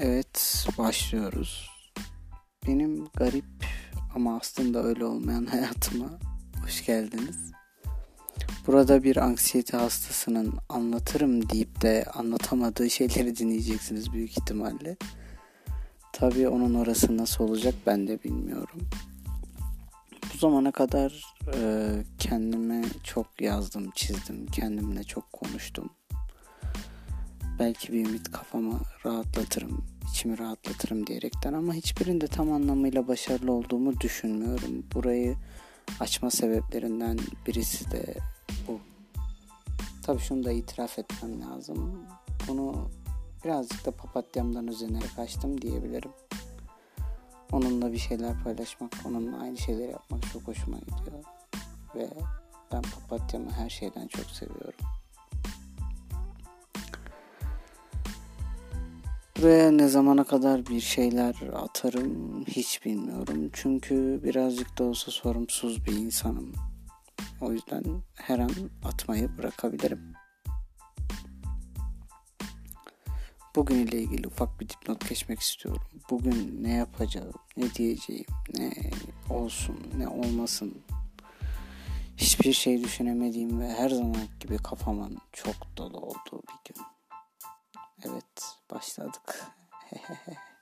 Evet, başlıyoruz. Benim garip ama aslında öyle olmayan hayatıma hoş geldiniz. Burada bir anksiyete hastasının anlatırım deyip de anlatamadığı şeyleri dinleyeceksiniz büyük ihtimalle. Tabii onun orası nasıl olacak ben de bilmiyorum. Bu zamana kadar e, kendime çok yazdım, çizdim, kendimle çok konuştum belki bir ümit kafamı rahatlatırım, içimi rahatlatırım diyerekten ama hiçbirinde tam anlamıyla başarılı olduğumu düşünmüyorum. Burayı açma sebeplerinden birisi de bu. Tabii şunu da itiraf etmem lazım. Bunu birazcık da papatyamdan özenerek açtım diyebilirim. Onunla bir şeyler paylaşmak, onunla aynı şeyleri yapmak çok hoşuma gidiyor. Ve ben papatyamı her şeyden çok seviyorum. Buraya ne zamana kadar bir şeyler atarım hiç bilmiyorum. Çünkü birazcık da olsa sorumsuz bir insanım. O yüzden her an atmayı bırakabilirim. Bugün ile ilgili ufak bir dipnot geçmek istiyorum. Bugün ne yapacağım, ne diyeceğim, ne olsun, ne olmasın. Hiçbir şey düşünemediğim ve her zaman gibi kafamın çok dolu başladık.